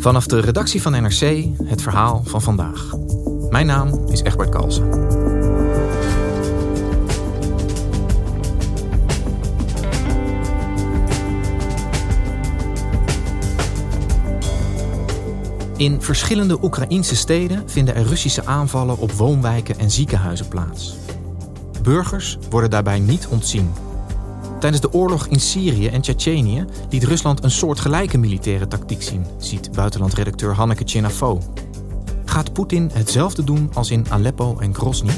Vanaf de redactie van NRC het verhaal van vandaag. Mijn naam is Egbert Kalsen. In verschillende Oekraïnse steden vinden er Russische aanvallen op woonwijken en ziekenhuizen plaats. Burgers worden daarbij niet ontzien. Tijdens de oorlog in Syrië en Tsjetsjenië liet Rusland een soortgelijke militaire tactiek zien, ziet buitenlandredacteur Hanneke Chenafo. Gaat Poetin hetzelfde doen als in Aleppo en Grozny?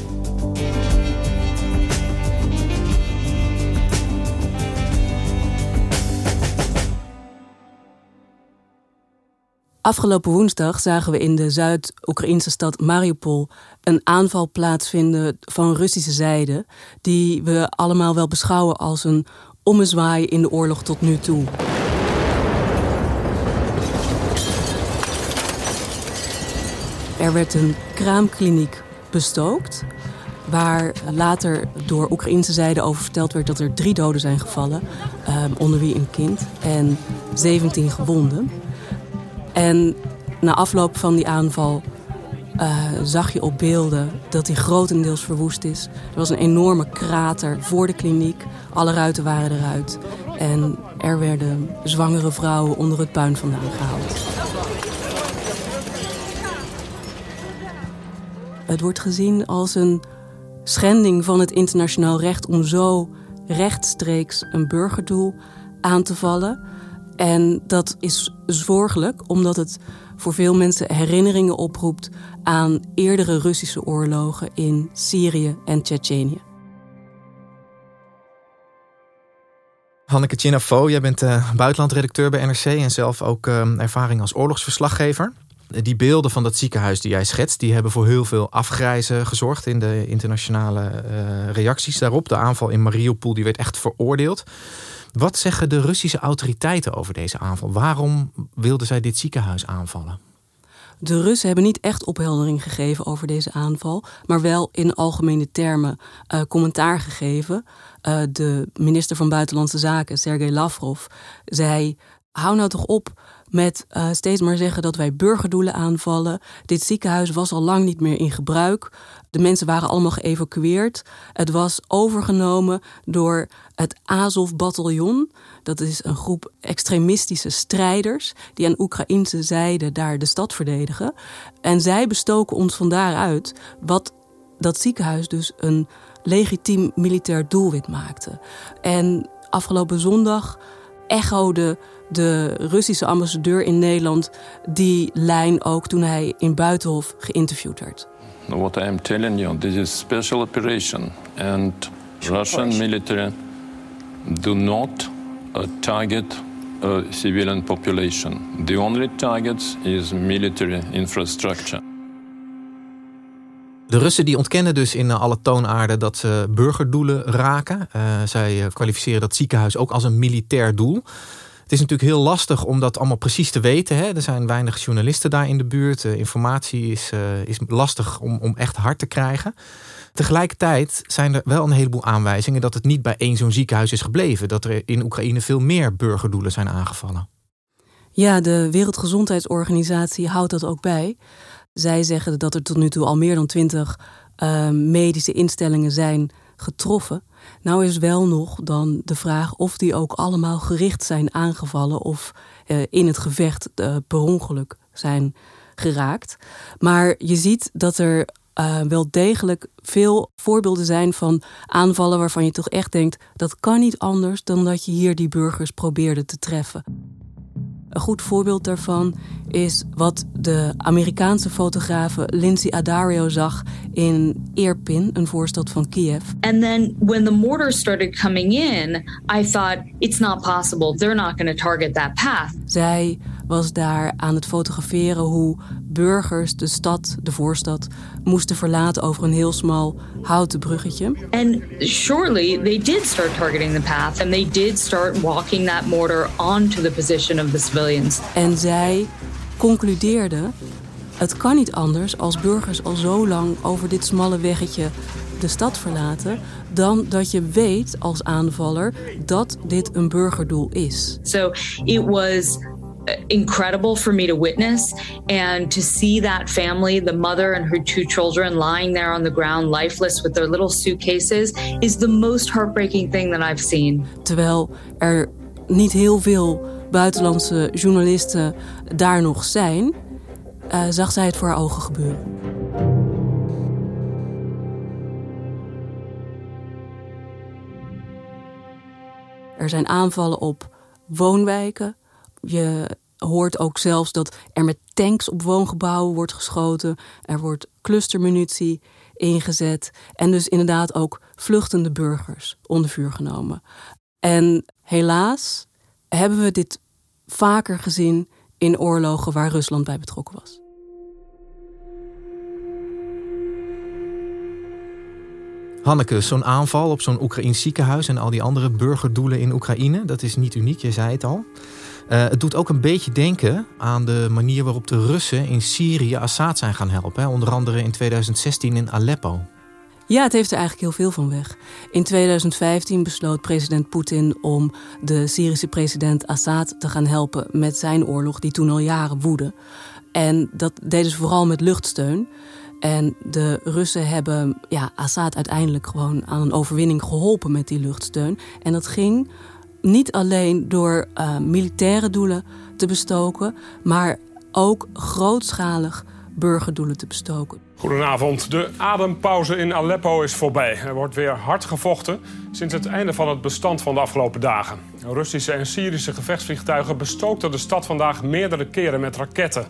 Afgelopen woensdag zagen we in de Zuid-Oekraïnse stad Mariupol een aanval plaatsvinden van Russische zijde, die we allemaal wel beschouwen als een ommezwaai in de oorlog tot nu toe. Er werd een kraamkliniek bestookt, waar later door Oekraïnse zijde over verteld werd dat er drie doden zijn gevallen, eh, onder wie een kind, en 17 gewonden. En na afloop van die aanval uh, zag je op beelden dat die grotendeels verwoest is. Er was een enorme krater voor de kliniek. Alle ruiten waren eruit. En er werden zwangere vrouwen onder het puin vandaan gehaald. Het wordt gezien als een schending van het internationaal recht om zo rechtstreeks een burgerdoel aan te vallen. En dat is zorgelijk, omdat het voor veel mensen herinneringen oproept aan eerdere Russische oorlogen in Syrië en Tsjetsjenië. Hanneke Chinafo, jij bent uh, buitenlandredacteur bij NRC en zelf ook uh, ervaring als oorlogsverslaggever. Die beelden van dat ziekenhuis die jij schetst, die hebben voor heel veel afgrijzen gezorgd in de internationale uh, reacties daarop. De aanval in Mariupol die werd echt veroordeeld. Wat zeggen de Russische autoriteiten over deze aanval? Waarom wilden zij dit ziekenhuis aanvallen? De Russen hebben niet echt opheldering gegeven over deze aanval, maar wel in algemene termen uh, commentaar gegeven. Uh, de minister van Buitenlandse Zaken, Sergei Lavrov, zei: Hou nou toch op met uh, steeds maar zeggen dat wij burgerdoelen aanvallen. Dit ziekenhuis was al lang niet meer in gebruik. De mensen waren allemaal geëvacueerd. Het was overgenomen door het Azov-bataljon. Dat is een groep extremistische strijders die aan Oekraïnse zijde daar de stad verdedigen. En zij bestoken ons van daaruit, wat dat ziekenhuis dus een legitiem militair doelwit maakte. En afgelopen zondag echode de Russische ambassadeur in Nederland die lijn ook toen hij in Buitenhof geïnterviewd werd. What I am telling you, this is special operation and Russian military do not uh, target a civilian population. The only target is military infrastructure. De Russen die ontkennen dus in alle toonaarden dat ze burgerdoelen raken. Uh, zij kwalificeren dat ziekenhuis ook als een militair doel. Is natuurlijk heel lastig om dat allemaal precies te weten. Hè? Er zijn weinig journalisten daar in de buurt. Uh, informatie is, uh, is lastig om, om echt hard te krijgen. Tegelijkertijd zijn er wel een heleboel aanwijzingen dat het niet bij één zo'n ziekenhuis is gebleven. Dat er in Oekraïne veel meer burgerdoelen zijn aangevallen. Ja, de Wereldgezondheidsorganisatie houdt dat ook bij. Zij zeggen dat er tot nu toe al meer dan twintig uh, medische instellingen zijn getroffen. Nou is wel nog dan de vraag of die ook allemaal gericht zijn aangevallen of uh, in het gevecht uh, per ongeluk zijn geraakt. Maar je ziet dat er uh, wel degelijk veel voorbeelden zijn van aanvallen waarvan je toch echt denkt: dat kan niet anders dan dat je hier die burgers probeerde te treffen. Een goed voorbeeld daarvan is wat de Amerikaanse fotografe Lindsay Adario zag in Irpin, een voorstad van Kiev. And then when the mortars started coming in, I thought it's not possible. They're not going to target that path. Zij was daar aan het fotograferen hoe burgers de stad, de voorstad, moesten verlaten over een heel smal houten bruggetje. And shortly they did start targeting the path and they did start walking that mortar onto the position of the civilians. En zij concludeerde het kan niet anders als burgers al zo lang over dit smalle weggetje de stad verlaten, dan dat je weet als aanvaller dat dit een burgerdoel is. So it was incredible for me to witness and to see that family, the mother and her two children, lying there on the ground, lifeless with their little suitcases, is the most heartbreaking thing that I've seen. Terwijl er niet heel veel buitenlandse journalisten daar nog zijn, uh, zag zij het voor haar ogen gebeuren. Er zijn aanvallen op woonwijken, je hoort ook zelfs dat er met tanks op woongebouwen wordt geschoten. Er wordt clustermunitie ingezet. En dus inderdaad ook vluchtende burgers onder vuur genomen. En helaas hebben we dit vaker gezien in oorlogen waar Rusland bij betrokken was. Hanneke, zo'n aanval op zo'n Oekraïns ziekenhuis en al die andere burgerdoelen in Oekraïne, dat is niet uniek, je zei het al. Uh, het doet ook een beetje denken aan de manier waarop de Russen in Syrië Assad zijn gaan helpen. Hè? Onder andere in 2016 in Aleppo. Ja, het heeft er eigenlijk heel veel van weg. In 2015 besloot president Poetin om de Syrische president Assad te gaan helpen met zijn oorlog, die toen al jaren woedde. En dat deden ze vooral met luchtsteun. En de Russen hebben ja, Assad uiteindelijk gewoon aan een overwinning geholpen met die luchtsteun. En dat ging niet alleen door uh, militaire doelen te bestoken, maar ook grootschalig burgerdoelen te bestoken. Goedenavond. De adempauze in Aleppo is voorbij. Er wordt weer hard gevochten sinds het einde van het bestand van de afgelopen dagen. Russische en Syrische gevechtsvliegtuigen bestookten de stad vandaag meerdere keren met raketten.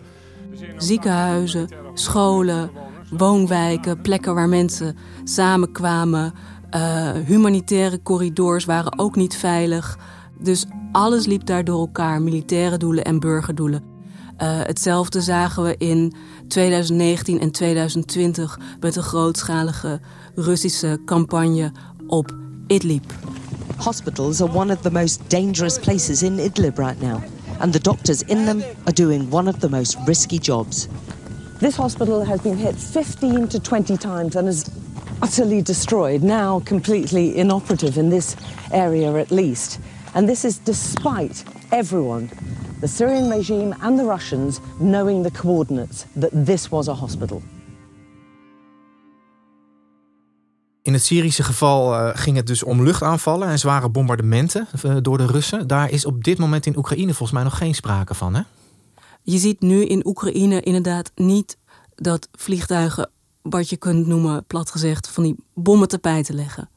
Ziekenhuizen, scholen, woonwijken, plekken waar mensen samenkwamen, uh, humanitaire corridors waren ook niet veilig. Dus alles liep daar door elkaar, militaire doelen en burgerdoelen. Uh, hetzelfde zagen we in 2019 en 2020 met een grootschalige Russische campagne op Idlib. Hospitals are one of the most dangerous places in Idlib right now. And the doctors in them are doing one of the most risky jobs. This hospital has been hit 15 to 20 times and is utterly destroyed, now completely inoperative in this area at least. And this is despite everyone, the Syrian regime and the Russians, knowing the coordinates that this was a hospital. In het Syrische geval uh, ging het dus om luchtaanvallen en zware bombardementen uh, door de Russen. Daar is op dit moment in Oekraïne volgens mij nog geen sprake van, hè? Je ziet nu in Oekraïne inderdaad niet dat vliegtuigen wat je kunt noemen, plat gezegd, van die bommen tapijten leggen.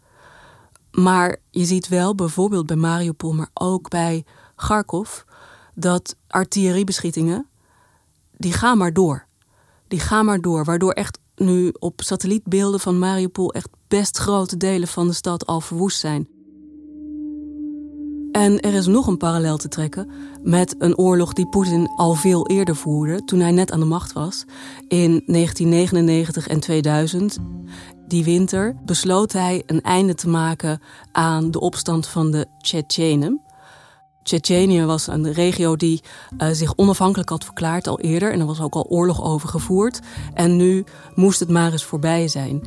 Maar je ziet wel bijvoorbeeld bij Mariupol, maar ook bij Kharkov, dat artilleriebeschietingen, die gaan maar door. Die gaan maar door, waardoor echt nu op satellietbeelden van Mariupol echt best grote delen van de stad al verwoest zijn. En er is nog een parallel te trekken met een oorlog die Poetin al veel eerder voerde, toen hij net aan de macht was. In 1999 en 2000, die winter, besloot hij een einde te maken aan de opstand van de Tsjetsjenen. Tsjetsjenië was een regio die uh, zich onafhankelijk had verklaard al eerder. En er was ook al oorlog over gevoerd. En nu moest het maar eens voorbij zijn.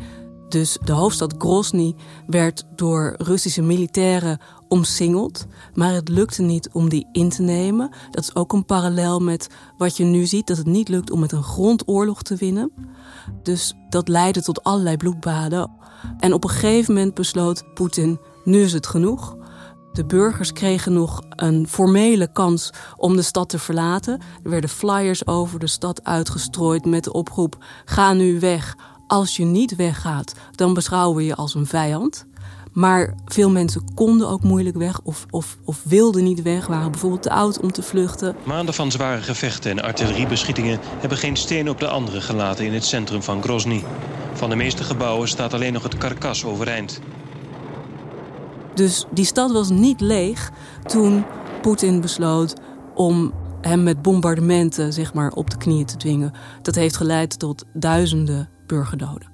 Dus de hoofdstad Grozny werd door Russische militairen omsingeld. Maar het lukte niet om die in te nemen. Dat is ook een parallel met wat je nu ziet: dat het niet lukt om met een grondoorlog te winnen. Dus dat leidde tot allerlei bloedbaden. En op een gegeven moment besloot Poetin nu is het genoeg. De burgers kregen nog een formele kans om de stad te verlaten. Er werden flyers over de stad uitgestrooid met de oproep: ga nu weg. Als je niet weggaat, dan beschouwen we je als een vijand. Maar veel mensen konden ook moeilijk weg of, of, of wilden niet weg, waren bijvoorbeeld te oud om te vluchten. Maanden van zware gevechten en artilleriebeschietingen hebben geen steen op de andere gelaten in het centrum van Grozny. Van de meeste gebouwen staat alleen nog het karkas overeind. Dus die stad was niet leeg toen Poetin besloot om hem met bombardementen zeg maar, op de knieën te dwingen. Dat heeft geleid tot duizenden burgerdoden.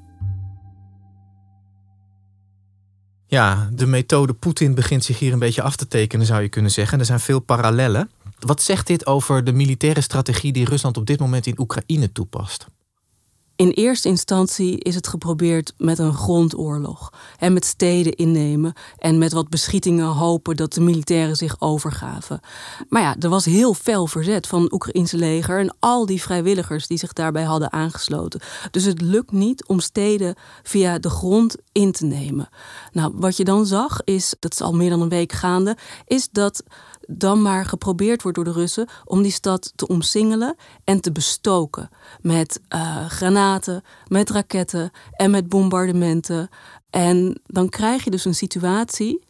Ja, de methode Poetin begint zich hier een beetje af te tekenen, zou je kunnen zeggen. Er zijn veel parallellen. Wat zegt dit over de militaire strategie die Rusland op dit moment in Oekraïne toepast? In eerste instantie is het geprobeerd met een grondoorlog. En met steden innemen en met wat beschietingen hopen dat de militairen zich overgaven. Maar ja, er was heel fel verzet van het Oekraïnse leger en al die vrijwilligers die zich daarbij hadden aangesloten. Dus het lukt niet om steden via de grond in te nemen. Nou, wat je dan zag is, dat is al meer dan een week gaande, is dat dan maar geprobeerd wordt door de Russen om die stad te omsingelen en te bestoken. Met uh, granaten, met raketten en met bombardementen. En dan krijg je dus een situatie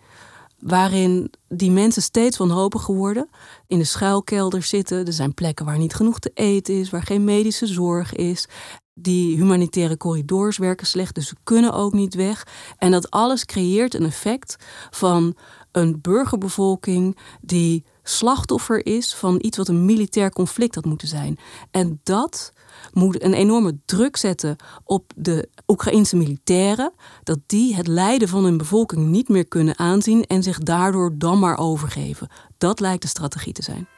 waarin die mensen steeds wanhopiger worden. In de schuilkelders zitten. Er zijn plekken waar niet genoeg te eten is, waar geen medische zorg is. Die humanitaire corridors werken slecht, dus ze kunnen ook niet weg. En dat alles creëert een effect van een burgerbevolking die slachtoffer is van iets wat een militair conflict had moeten zijn. En dat moet een enorme druk zetten op de Oekraïnse militairen, dat die het lijden van hun bevolking niet meer kunnen aanzien en zich daardoor dan maar overgeven. Dat lijkt de strategie te zijn.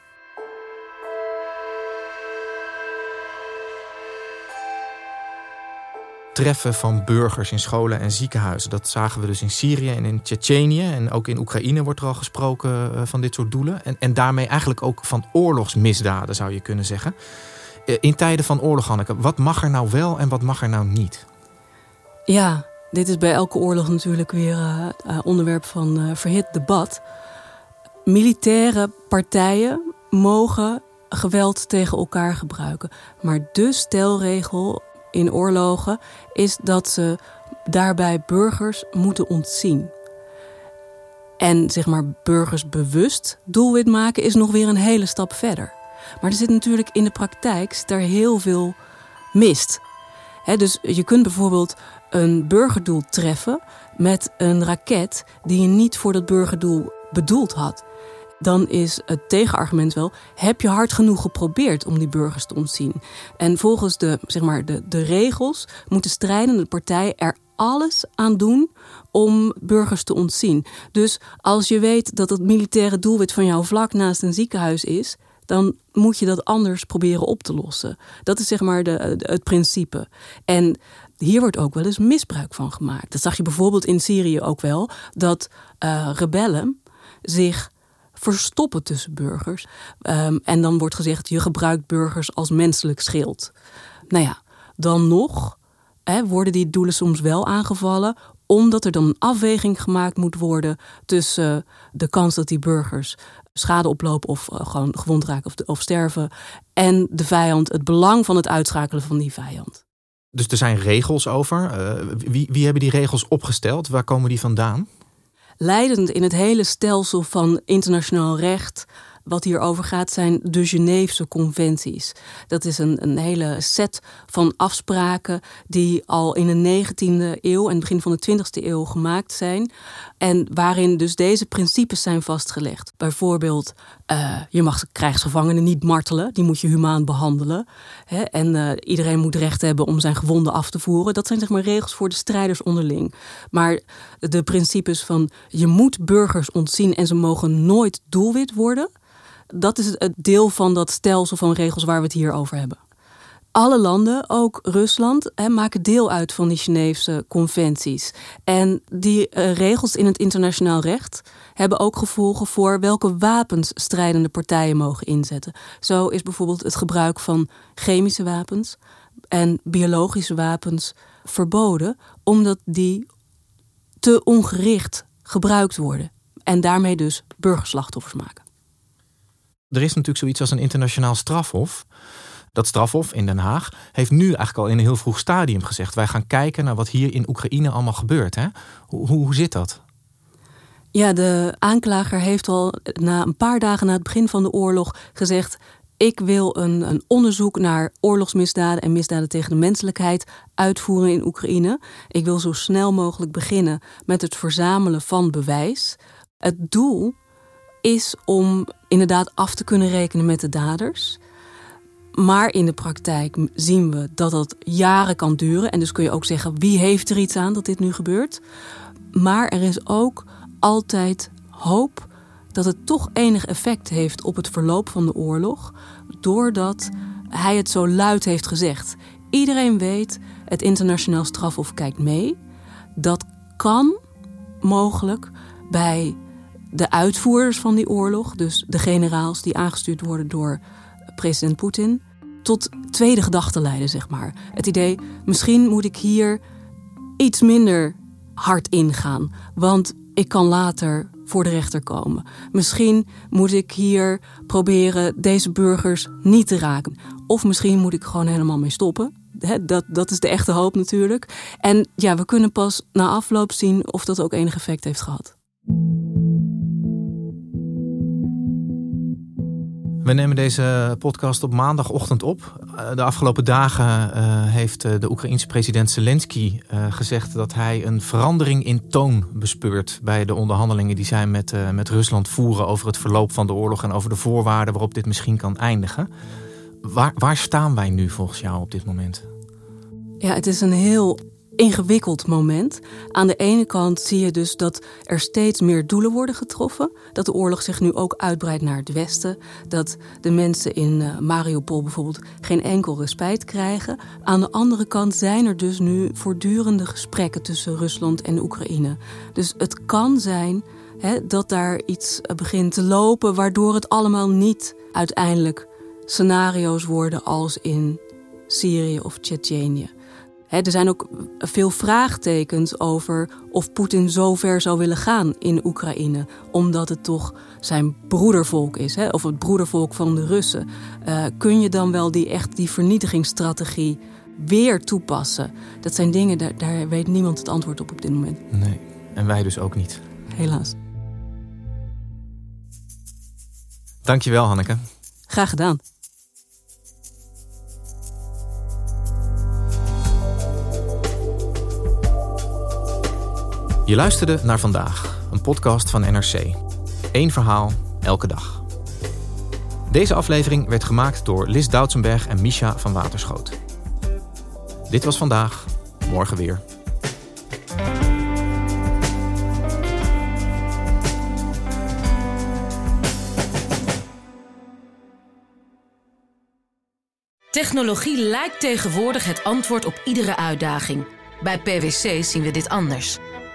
Treffen van burgers in scholen en ziekenhuizen. Dat zagen we dus in Syrië en in Tsjetsjenië. En ook in Oekraïne wordt er al gesproken eh, van dit soort doelen. En, en daarmee eigenlijk ook van oorlogsmisdaden, zou je kunnen zeggen. Eh, in tijden van oorlog, Hanneke, wat mag er nou wel en wat mag er nou niet? Ja, dit is bij elke oorlog natuurlijk weer uh, onderwerp van verhit debat. Militaire partijen mogen geweld tegen elkaar gebruiken. Maar de stelregel in oorlogen is dat ze daarbij burgers moeten ontzien. En zeg maar burgers bewust doelwit maken is nog weer een hele stap verder. Maar er zit natuurlijk in de praktijk daar heel veel mist. dus je kunt bijvoorbeeld een burgerdoel treffen met een raket die je niet voor dat burgerdoel bedoeld had dan is het tegenargument wel: heb je hard genoeg geprobeerd om die burgers te ontzien? En volgens de, zeg maar, de, de regels moet de strijdende partij er alles aan doen om burgers te ontzien. Dus als je weet dat het militaire doelwit van jou vlak naast een ziekenhuis is, dan moet je dat anders proberen op te lossen. Dat is zeg maar de, het principe. En hier wordt ook wel eens misbruik van gemaakt. Dat zag je bijvoorbeeld in Syrië ook wel, dat uh, rebellen zich verstoppen tussen burgers. Ehm, en dan wordt gezegd, je gebruikt burgers als menselijk schild. Nou ja, dan nog hè, worden die doelen soms wel aangevallen omdat er dan een afweging gemaakt moet worden tussen de kans dat die burgers schade oplopen of uh, gewoon gewond raken of, of, sterven en de vijand, het belang van het uitschakelen van die vijand. Dus er zijn regels over. Uh, wie, wie hebben die regels opgesteld? Waar komen die vandaan? Leidend in het hele stelsel van internationaal recht. Wat hierover gaat zijn de Geneefse conventies. Dat is een, een hele set van afspraken die al in de 19e eeuw en begin van de 20e eeuw gemaakt zijn. En waarin dus deze principes zijn vastgelegd. Bijvoorbeeld, uh, je mag krijgsgevangenen niet martelen, die moet je humaan behandelen. Hè? En uh, iedereen moet recht hebben om zijn gewonden af te voeren. Dat zijn zeg maar regels voor de strijders onderling. Maar de principes van je moet burgers ontzien en ze mogen nooit doelwit worden. Dat is het deel van dat stelsel van regels waar we het hier over hebben alle landen, ook Rusland, maken deel uit van die Geneefse conventies. En die uh, regels in het internationaal recht hebben ook gevolgen voor welke wapens strijdende partijen mogen inzetten. Zo is bijvoorbeeld het gebruik van chemische wapens en biologische wapens verboden, omdat die te ongericht gebruikt worden. En daarmee dus burgerslachtoffers maken. Er is natuurlijk zoiets als een internationaal strafhof. Dat strafhof in Den Haag heeft nu eigenlijk al in een heel vroeg stadium gezegd: wij gaan kijken naar wat hier in Oekraïne allemaal gebeurt. Hè? Hoe, hoe, zit dat? Ja, de aanklager heeft al na een paar dagen na het begin van de oorlog gezegd: ik wil een, een, onderzoek naar oorlogsmisdaden en misdaden tegen de menselijkheid uitvoeren in Oekraïne. Ik wil zo snel mogelijk beginnen met het verzamelen van bewijs. Het doel is om inderdaad af te kunnen rekenen met de daders. Maar in de praktijk zien we dat dat jaren kan duren. En dus kun je ook zeggen: wie heeft er iets aan dat dit nu gebeurt? Maar er is ook altijd hoop dat het toch enig effect heeft op het verloop van de oorlog, doordat hij het zo luid heeft gezegd. Iedereen weet, het internationaal strafhof kijkt mee. Dat kan mogelijk bij de uitvoerders van die oorlog, dus de generaals die aangestuurd worden door president Poetin, tot tweede gedachten leiden, zeg maar. Het idee, misschien moet ik hier iets minder hard ingaan, want ik kan later voor de rechter komen. Misschien moet ik hier proberen deze burgers niet te raken. Of misschien moet ik gewoon helemaal mee stoppen. dat, dat is de echte hoop natuurlijk. En ja, we kunnen pas na afloop zien of dat ook enig effect heeft gehad. We nemen deze podcast op maandagochtend op. Eh, de afgelopen dagen uh, heeft eh, de Oekraïense president Zelensky gezegd dat hij een verandering in toon bespeurt bij de onderhandelingen die zij met, met Rusland voeren over het verloop van de oorlog en over de voorwaarden waarop dit misschien kan eindigen. Waar, waar staan wij nu volgens jou op dit moment? Ja, het is een heel ingewikkeld moment. Aan de ene kant zie je dus dat er steeds meer doelen worden getroffen. Dat de oorlog zich nu ook uitbreidt naar het westen. Dat de mensen in uh, Mariupol bijvoorbeeld geen enkel respijt krijgen. Aan de andere kant zijn er dus nu voortdurende gesprekken tussen Rusland en Oekraïne. Dus het kan zijn hè, dat daar iets eh, begint te lopen waardoor het allemaal niet uiteindelijk scenario's worden als in Syrië of Tsjetsjenië er zijn ook veel vraagtekens over of Poetin zo ver zou willen gaan in Oekraïne, omdat het toch zijn broedervolk is, of het broedervolk van de Russen. Uh, kun je dan wel die, echt die vernietigingsstrategie weer toepassen? Dat zijn dingen, daar, daar weet niemand het antwoord op op dit moment. Nee, en wij dus ook niet. Helaas. Dankjewel, Hanneke. Graag gedaan. Je luisterde naar vandaag, een podcast van NRC. Eén verhaal, elke dag. Deze aflevering werd gemaakt door Lis Doutsenberg en Misha van Waterschoot. Dit was vandaag, morgen weer. Technologie lijkt tegenwoordig het antwoord op iedere uitdaging. Bij PwC zien we dit anders.